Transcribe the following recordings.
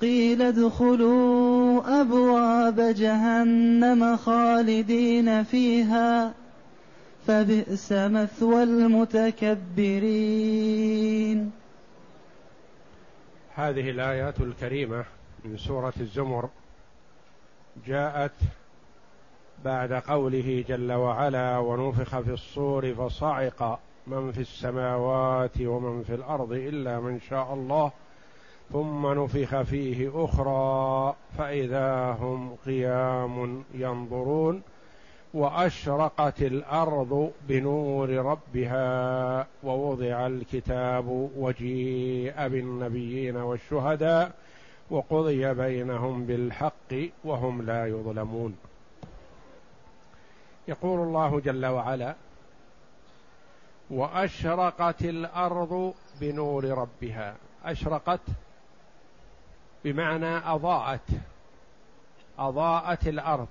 قيل ادخلوا أبواب جهنم خالدين فيها فبئس مثوى المتكبرين. هذه الآيات الكريمة من سورة الزمر جاءت بعد قوله جل وعلا ونفخ في الصور فصعق من في السماوات ومن في الأرض إلا من شاء الله ثم نفخ فيه أخرى فإذا هم قيام ينظرون وأشرقت الأرض بنور ربها ووضع الكتاب وجيء بالنبيين والشهداء وقضي بينهم بالحق وهم لا يظلمون. يقول الله جل وعلا وأشرقت الأرض بنور ربها. أشرقت بمعنى أضاءت. أضاءت الأرض.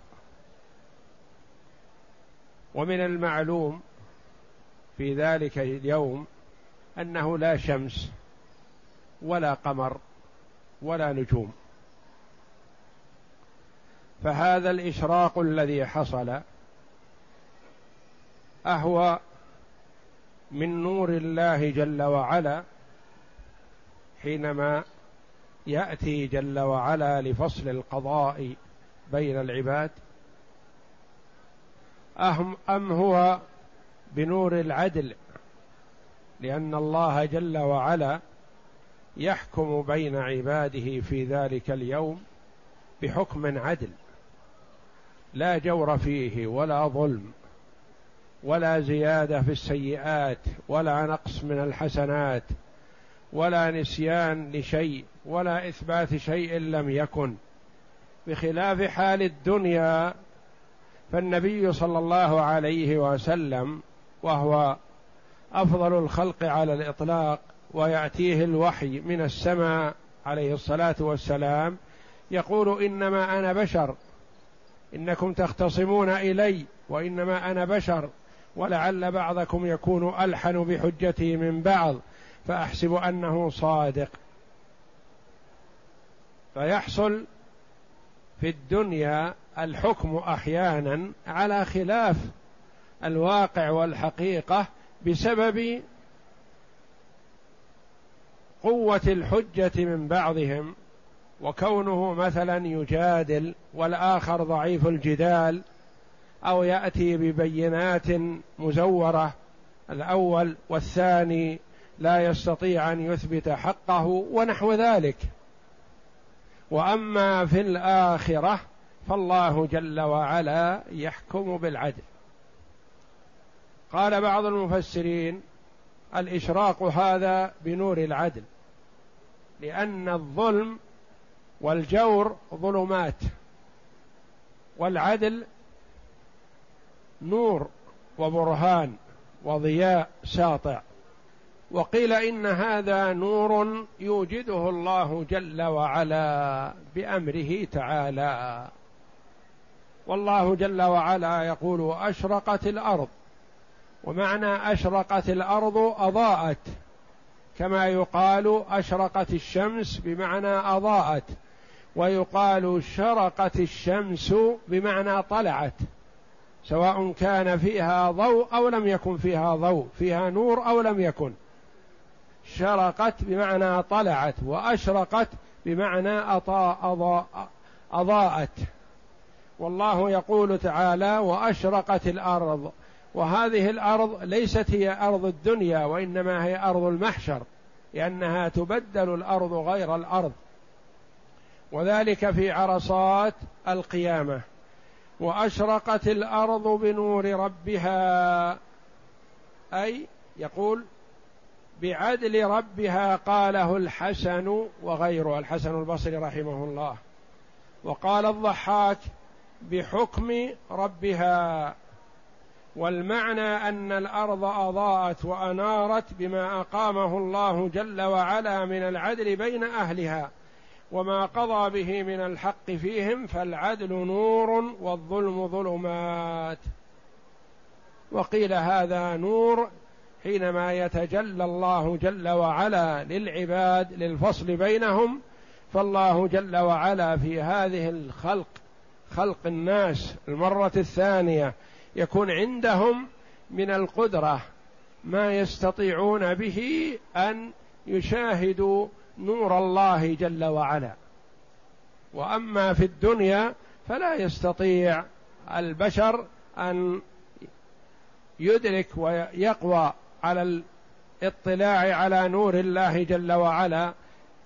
ومن المعلوم في ذلك اليوم أنه لا شمس ولا قمر ولا نجوم. فهذا الإشراق الذي حصل أهو من نور الله جل وعلا حينما يأتي جل وعلا لفصل القضاء بين العباد. أم هو بنور العدل؟ لأن الله جل وعلا يحكم بين عباده في ذلك اليوم بحكم عدل. لا جور فيه ولا ظلم ولا زيادة في السيئات ولا نقص من الحسنات ولا نسيان لشيء ولا إثبات شيء لم يكن. بخلاف حال الدنيا فالنبي صلى الله عليه وسلم وهو أفضل الخلق على الإطلاق ويأتيه الوحي من السماء عليه الصلاة والسلام يقول إنما أنا بشر إنكم تختصمون إلي وإنما أنا بشر ولعل بعضكم يكون ألحن بحجتي من بعض. فأحسب أنه صادق. فيحصل في الدنيا الحكم أحيانا على خلاف الواقع والحقيقة بسبب قوة الحجة من بعضهم وكونه مثلا يجادل والآخر ضعيف الجدال أو يأتي ببينات مزورة الأول والثاني لا يستطيع أن يثبت حقه ونحو ذلك. وأما في الآخرة فالله جل وعلا يحكم بالعدل. قال بعض المفسرين الإشراق هذا بنور العدل لأن الظلم والجور ظلمات والعدل نور وبرهان وضياء ساطع. وقيل إن هذا نور يوجده الله جل وعلا بأمره تعالى. والله جل وعلا يقول أشرقت الأرض ومعنى أشرقت الأرض أضاءت كما يقال أشرقت الشمس بمعنى أضاءت ويقال شرقت الشمس بمعنى طلعت سواء كان فيها ضوء أو لم يكن فيها ضوء فيها نور أو لم يكن. شرقت بمعنى طلعت وأشرقت بمعنى أطاء أضاء أضاءت. والله يقول تعالى وأشرقت الأرض. وهذه الأرض ليست هي أرض الدنيا وإنما هي أرض المحشر لأنها تبدل الأرض غير الأرض. وذلك في عرصات القيامة. وأشرقت الأرض بنور ربها. أي يقول بعدل ربها قاله الحسن وغيره الحسن البصري رحمه الله. وقال الضحاك بحكم ربها والمعنى أن الأرض أضاءت وأنارت بما أقامه الله جل وعلا من العدل بين أهلها وما قضى به من الحق فيهم فالعدل نور والظلم ظلمات. وقيل هذا نور حينما يتجلى الله جل وعلا للعباد للفصل بينهم فالله جل وعلا في هذه الخلق خلق الناس المرة الثانية يكون عندهم من القدرة ما يستطيعون به أن يشاهدوا نور الله جل وعلا. وأما في الدنيا فلا يستطيع البشر أن يدرك ويقوى على الاطلاع على نور الله جل وعلا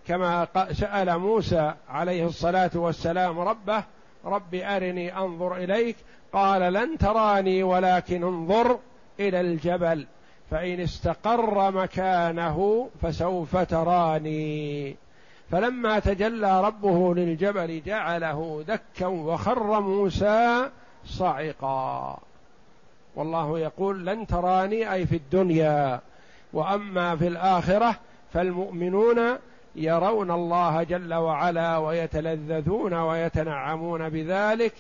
كما سأل موسى عليه الصلاة والسلام ربه رب أرني أنظر إليك قال لن تراني ولكن انظر إلى الجبل فإن استقر مكانه فسوف تراني. فلما تجلى ربه للجبل جعله دكا وخر موسى صعقا. والله يقول لن تراني أي في الدنيا. وأما في الآخرة فالمؤمنون يرون الله جل وعلا ويتلذذون ويتنعمون بذلك.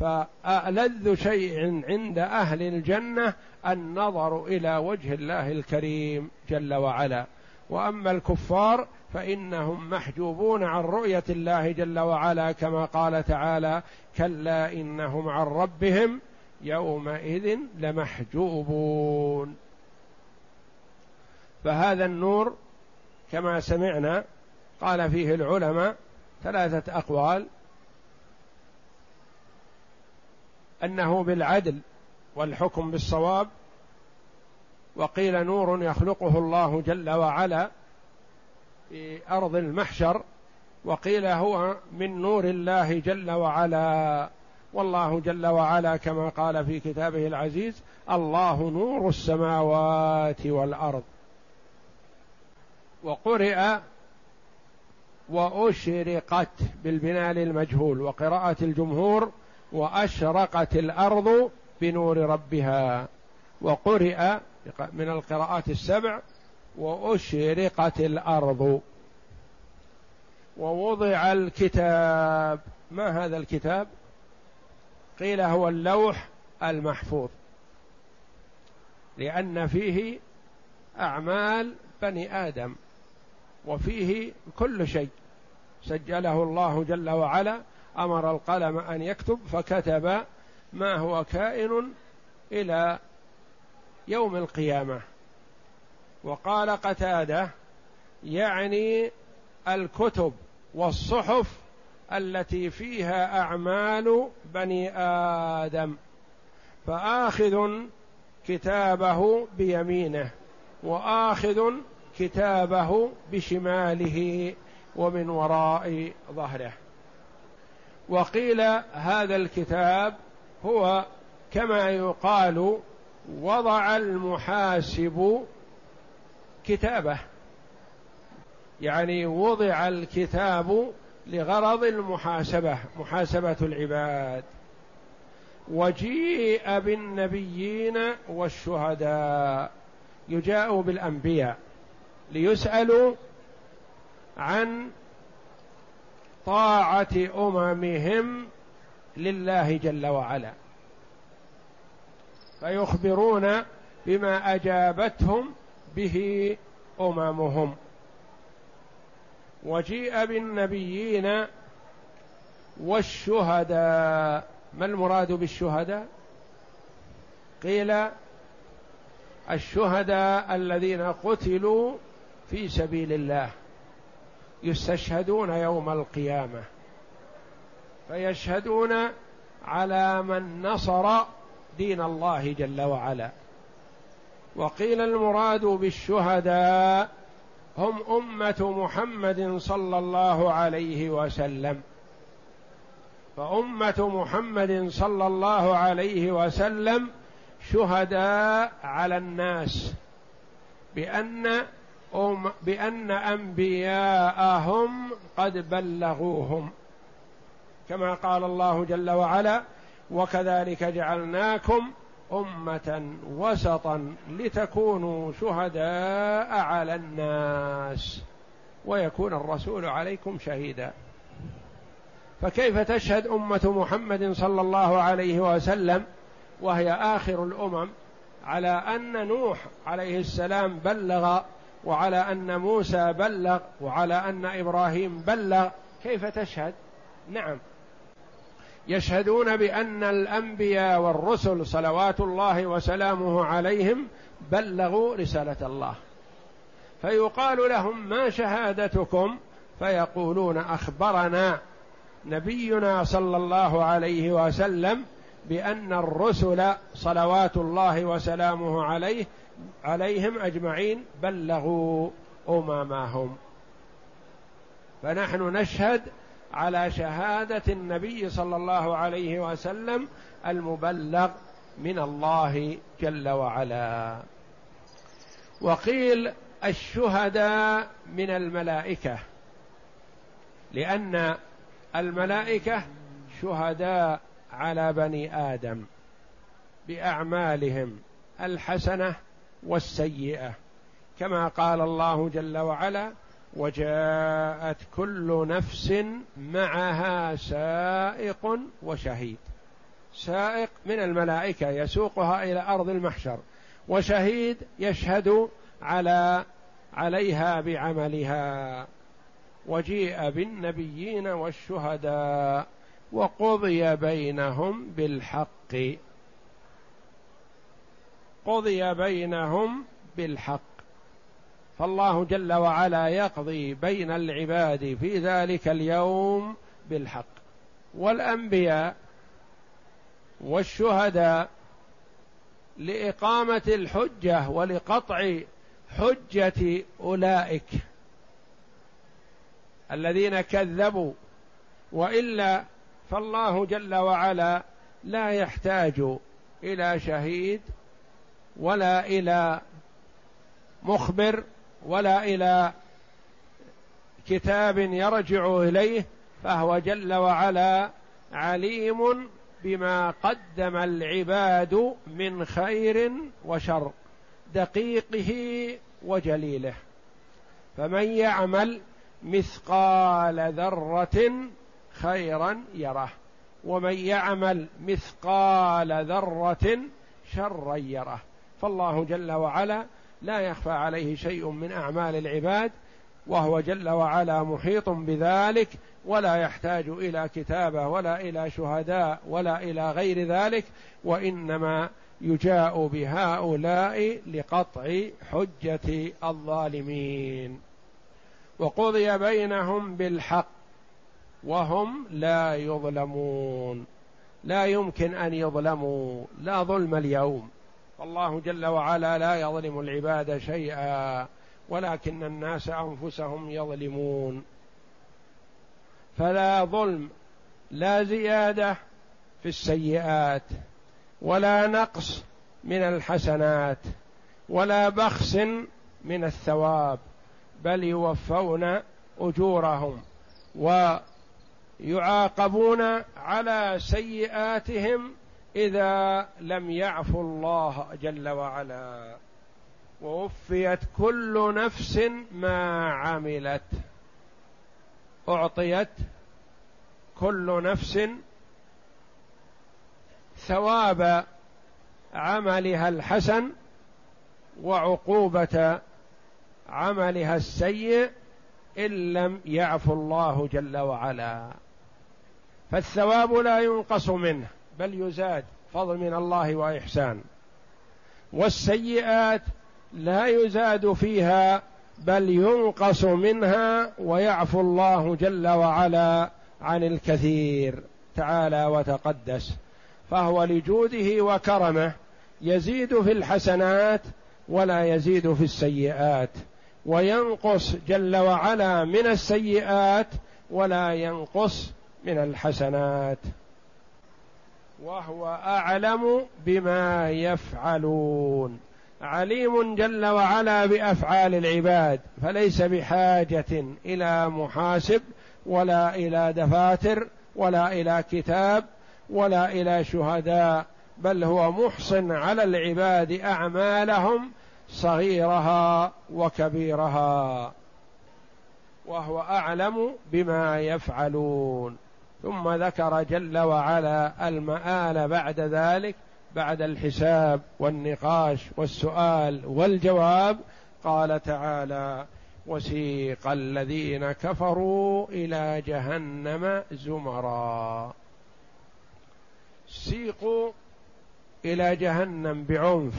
فألذ شيء عند أهل الجنة النظر إلى وجه الله الكريم جل وعلا. وأما الكفار فإنهم محجوبون عن رؤية الله جل وعلا كما قال تعالى كلا إنهم عن ربهم يومئذ لمحجوبون. فهذا النور كما سمعنا قال فيه العلماء ثلاثة أقوال. أنه بالعدل والحكم بالصواب وقيل نور يخلقه الله جل وعلا في أرض المحشر وقيل هو من نور الله جل وعلا. والله جل وعلا كما قال في كتابه العزيز الله نور السماوات والأرض. وقرئ وأشرقت بالبناء للمجهول وقراءة الجمهور وأشرقت الأرض بنور ربها. وقرئ من القراءات السبع وأشرقت الأرض. ووضع الكتاب ما هذا الكتاب؟ قيل هو اللوح المحفوظ. لأن فيه أعمال بني آدم وفيه كل شيء. سجله الله جل وعلا أمر القلم أن يكتب فكتب ما هو كائن إلى يوم القيامة. وقال قتاده يعني الكتب والصحف التي فيها أعمال بني آدم فآخذ كتابه بيمينه وآخذ كتابه بشماله ومن وراء ظهره. وقيل هذا الكتاب هو كما يقال وضع المحاسب كتابه يعني وضع الكتاب لغرض المحاسبة محاسبة العباد. وجيء بالنبيين والشهداء. يجاء بالأنبياء. ليسألوا عن طاعة أممهم لله جل وعلا. فيخبرون بما أجابتهم به أممهم. وجيء بالنبيين والشهداء. ما المراد بالشهداء؟ قيل الشهداء الذين قتلوا في سبيل الله يستشهدون يوم القيامة فيشهدون على من نصر دين الله جل وعلا. وقيل المراد بالشهداء هم أمة محمد صلى الله عليه وسلم. فأمة محمد صلى الله عليه وسلم شهداء على الناس بأن أم بأن أنبياءهم قد بلغوهم. كما قال الله جل وعلا وكذلك جعلناكم أمة وسطا لتكونوا شهداء على الناس ويكون الرسول عليكم شهيدا. فكيف تشهد أمة محمد صلى الله عليه وسلم وهي آخر الأمم على أن نوح عليه السلام بلغ وعلى أن موسى بلغ وعلى أن إبراهيم بلغ؟ كيف تشهد؟ نعم. يشهدون بأن الأنبياء والرسل صلوات الله وسلامه عليهم بلغوا رسالة الله. فيقال لهم ما شهادتكم؟ فيقولون أخبرنا نبينا صلى الله عليه وسلم بأن الرسل صلوات الله وسلامه عليه عليهم أجمعين بلغوا اممهم فنحن نشهد على شهادة النبي صلى الله عليه وسلم المبلغ من الله جل وعلا. وقيل الشهداء من الملائكة لأن الملائكة شهداء على بني آدم بأعمالهم الحسنة والسيئة كما قال الله جل وعلا وجاءت كل نفس معها سائق وشهيد. سائق من الملائكة يسوقها إلى أرض المحشر وشهيد يشهد على عليها بعملها. وجيء بالنبيين والشهداء وقضي بينهم بالحق. قضي بينهم بالحق. فالله جل وعلا يقضي بين العباد في ذلك اليوم بالحق. والأنبياء والشهداء لإقامة الحجة ولقطع حجة أولئك الذين كذبوا. وإلا فالله جل وعلا لا يحتاج إلى شهيد ولا إلى مخبر ولا إلى كتاب يرجع إليه فهو جل وعلا عليم بما قدم العباد من خير وشر دقيقه وجليله. فمن يعمل مثقال ذرة خيرا يره ومن يعمل مثقال ذرة شرا يره. فالله جل وعلا لا يخفى عليه شيء من أعمال العباد وهو جل وعلا محيط بذلك ولا يحتاج إلى كتابة ولا إلى شهداء ولا إلى غير ذلك وإنما يجاء بهؤلاء لقطع حجة الظالمين. وقضي بينهم بالحق وهم لا يظلمون. لا يمكن أن يظلموا. لا ظلم اليوم. والله جل وعلا لا يظلم العباد شيئا ولكن الناس أنفسهم يظلمون. فلا ظلم لا زيادة في السيئات ولا نقص من الحسنات ولا بخس من الثواب بل يوفون أجورهم يعاقبون على سيئاتهم إذا لم يعفوا الله جل وعلا ووفيت كل نفس ما عملت أعطيت كل نفس ثواب عملها الحسن وعقوبة عملها السيء إن لم يعفو الله جل وعلا. فالثواب لا ينقص منه. بل يزاد فضل من الله وإحسان. والسيئات لا يزاد فيها بل ينقص منها ويعفو الله جل وعلا عن الكثير. تعالى وتقدس. فهو لجوده وكرمه يزيد في الحسنات ولا يزيد في السيئات. وينقص جل وعلا من السيئات ولا ينقص من الحسنات. وهو أعلم بما يفعلون. عليم جل وعلا بأفعال العباد فليس بحاجة إلى محاسب ولا إلى دفاتر ولا إلى كتاب ولا إلى شهداء بل هو محصن على العباد أعمالهم صغيرها وكبيرها وهو أعلم بما يفعلون. ثم ذكر جل وعلا المآل بعد ذلك بعد الحساب والنقاش والسؤال والجواب قال تعالى وسيق الذين كفروا إلى جهنم زمرا. سيقوا إلى جهنم بعنف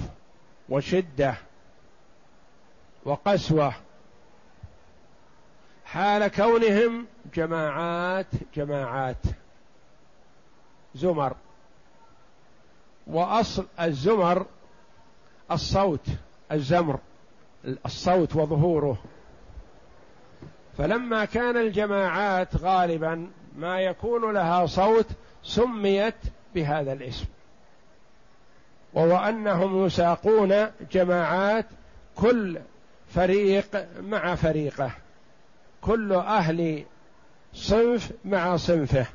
وشدة وقسوة حال كونهم جماعات جماعات. زمر. وأصل الزمر الصوت الزمر الصوت وظهوره. فلما كان الجماعات غالبا ما يكون لها صوت سميت بهذا الاسم. وهو أنهم يساقون جماعات كل فريق مع فريقه. كل أهل صنف مع صنفه.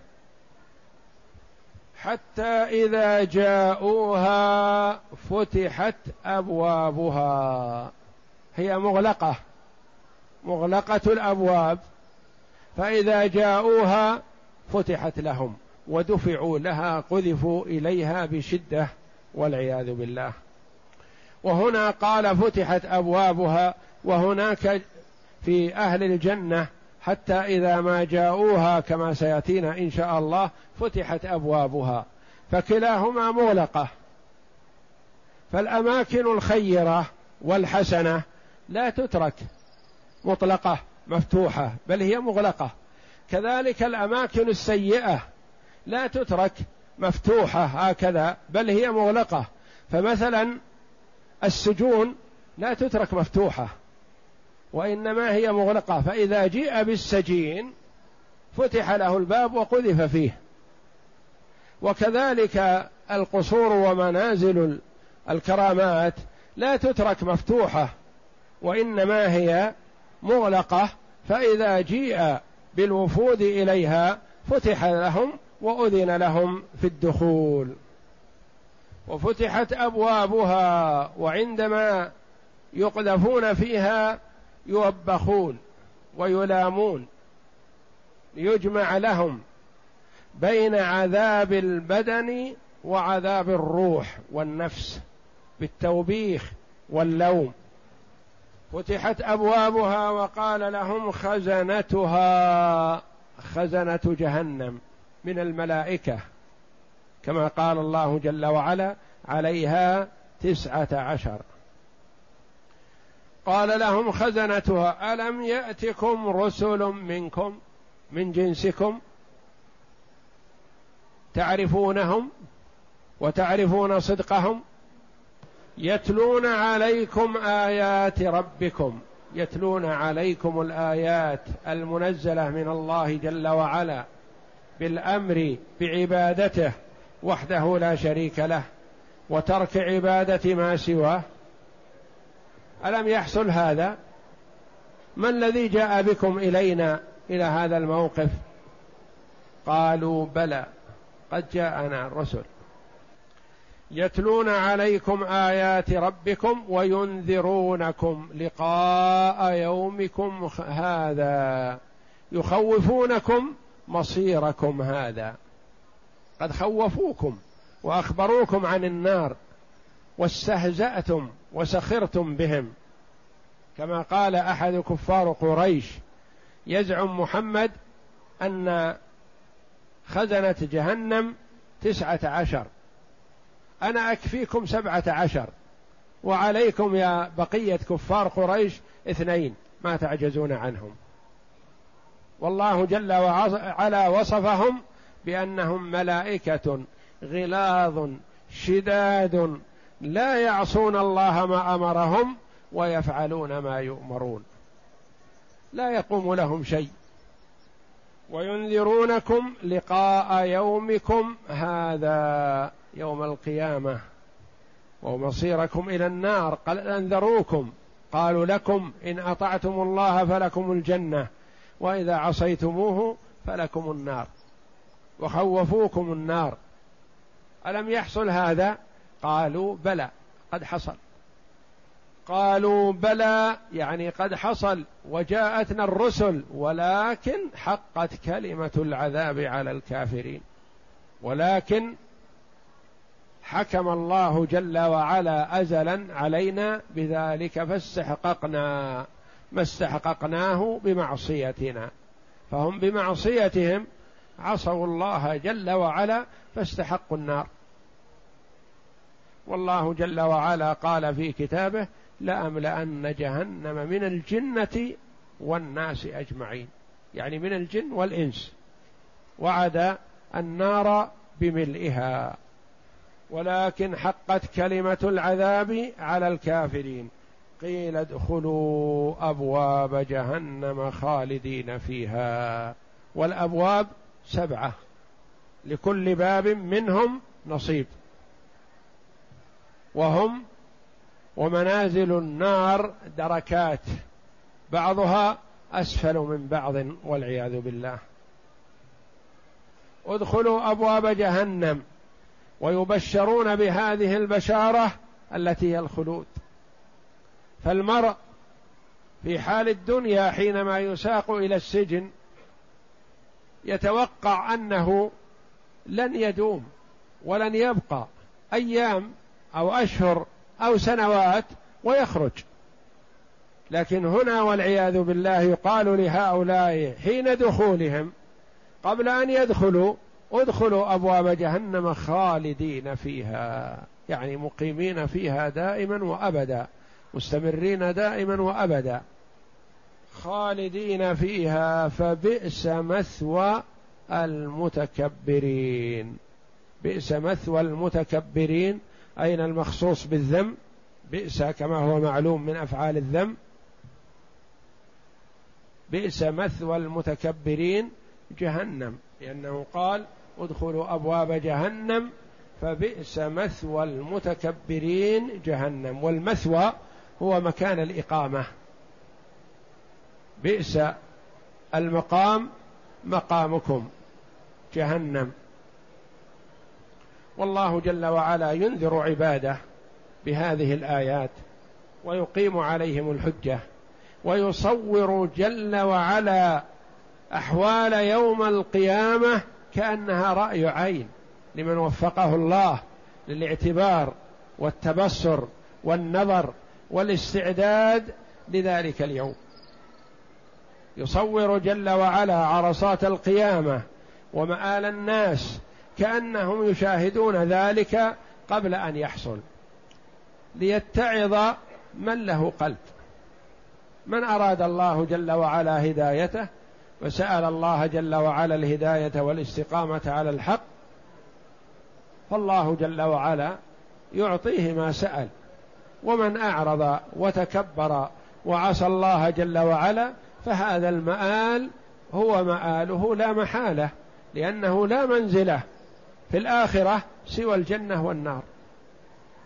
حتى إذا جاءوها فتحت أبوابها. هي مغلقة. مغلقة الأبواب. فإذا جاءوها فتحت لهم. ودفعوا لها قذفوا إليها بشدة والعياذ بالله. وهنا قال فتحت أبوابها وهناك في أهل الجنة حتى إذا ما جاءوها كما سيأتينا إن شاء الله فتحت أبوابها. فكلاهما مغلقة. فالأماكن الخيرة والحسنة لا تترك. مطلقة مفتوحة بل هي مغلقة. كذلك الأماكن السيئة لا تترك مفتوحة هكذا بل هي مغلقة. فمثلا السجون لا تترك مفتوحة. وإنما هي مغلقة فإذا جيء بالسجين فتح له الباب وقذف فيه. وكذلك القصور ومنازل الكرامات لا تترك مفتوحة وإنما هي مغلقة فإذا جيء بالوفود إليها فتح لهم وأذن لهم في الدخول. وفتحت أبوابها وعندما يقذفون فيها يوبخون ويلامون يجمع لهم بين عذاب البدن وعذاب الروح والنفس بالتوبيخ واللوم. فتحت أبوابها وقال لهم خزنتها خزنة جهنم من الملائكة. كما قال الله جل وعلا عليها تسعة عشر. قال لهم خزنتها ألم يأتكم رسل منكم من جنسكم تعرفونهم وتعرفون صدقهم؟ يتلون عليكم آيات ربكم يتلون عليكم الآيات المنزلة من الله جل وعلا بالأمر بعبادته وحده لا شريك له وترك عبادة ما سواه ألم يحصل هذا؟ ما الذي جاء بكم إلينا إلى هذا الموقف؟ قالوا بلى قد جاءنا الرسل يتلون عليكم آيات ربكم وينذرونكم لقاء يومكم هذا يخوفونكم مصيركم هذا. قد خوفوكم وأخبروكم عن النار واستهزأتم وسخرتم بهم. كما قال أحد كفار قريش يزعم محمد أن خزنة جهنم تسعة عشر. أنا أكفيكم سبعة عشر وعليكم يا بقية كفار قريش اثنين ما تعجزون عنهم. والله جل وعلا وصفهم بأنهم ملائكة غلاظ شداد لا يعصون الله ما أمرهم ويفعلون ما يؤمرون. لا يقوم لهم شيء. وينذرونكم لقاء يومكم هذا يوم القيامة. ومصيركم إلى النار. قد أنذروكم. قالوا لكم إن أطعتم الله فلكم الجنة وإذا عصيتموه فلكم النار. وخوفوكم النار. ألم يحصل هذا؟ قالوا بلى قد حصل. قالوا بلى يعني قد حصل وجاءتنا الرسل ولكن حقت كلمة العذاب على الكافرين. ولكن حكم الله جل وعلا ازلا علينا بذلك فاستحققنا ما استحققناه بمعصيتنا. فهم بمعصيتهم عصوا الله جل وعلا فاستحقوا النار. والله جل وعلا قال في كتابه لأملأن جهنم من الجنة والناس أجمعين. يعني من الجن والإنس. وعد النار بملئها. ولكن حقت كلمة العذاب على الكافرين. قيل ادخلوا أبواب جهنم خالدين فيها. والأبواب سبعة. لكل باب منهم نصيب. وهم ومنازل النار دركات بعضها أسفل من بعض والعياذ بالله. ادخلوا أبواب جهنم ويبشرون بهذه البشارة التي هي الخلود. فالمرء في حال الدنيا حينما يساق إلى السجن يتوقع أنه لن يدوم ولن يبقى. أيام أو أشهر أو سنوات ويخرج. لكن هنا والعياذ بالله يقال لهؤلاء حين دخولهم قبل أن يدخلوا ادخلوا أبواب جهنم خالدين فيها يعني مقيمين فيها دائما وأبدا مستمرين دائما وأبدا خالدين فيها فبئس مثوى المتكبرين. بئس مثوى المتكبرين أين المخصوص بالذم؟ بئس كما هو معلوم من أفعال الذم. بئس مثوى المتكبرين جهنم لأنه قال ادخلوا أبواب جهنم فبئس مثوى المتكبرين جهنم. والمثوى هو مكان الإقامة. بئس المقام مقامكم جهنم. والله جل وعلا ينذر عباده بهذه الآيات ويقيم عليهم الحجة ويصور جل وعلا أحوال يوم القيامة كأنها رأي عين لمن وفقه الله للاعتبار والتبصر والنظر والاستعداد لذلك اليوم. يصور جل وعلا عرصات القيامة ومآل الناس كأنهم يشاهدون ذلك قبل أن يحصل. ليتعظ من له قلب. من أراد الله جل وعلا هدايته وسأل الله جل وعلا الهداية والاستقامة على الحق فالله جل وعلا يعطيه ما سأل. ومن أعرض وتكبر وعصى الله جل وعلا فهذا المآل هو مآله لا محالة لأنه لا منزلة. في الآخرة سوى الجنة والنار.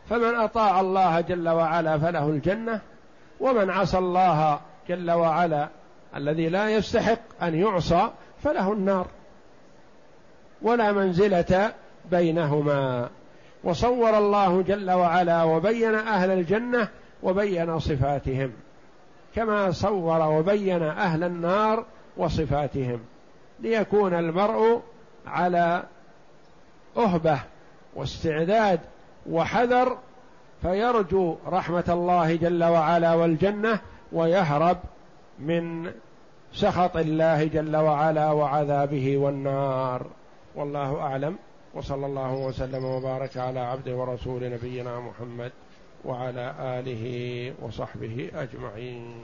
فمن أطاع الله جل وعلا فله الجنة ومن عصى الله جل وعلا الذي لا يستحق أن يعصى فله النار. ولا منزلة بينهما. وصور الله جل وعلا وبين أهل الجنة وبين صفاتهم. كما صور وبين أهل النار وصفاتهم. ليكون المرء على أهبة واستعداد وحذر فيرجو رحمة الله جل وعلا والجنة ويهرب من سخط الله جل وعلا وعذابه والنار. والله أعلم. وصلى الله وسلم وبارك على عبده ورسول نبينا محمد وعلى آله وصحبه أجمعين.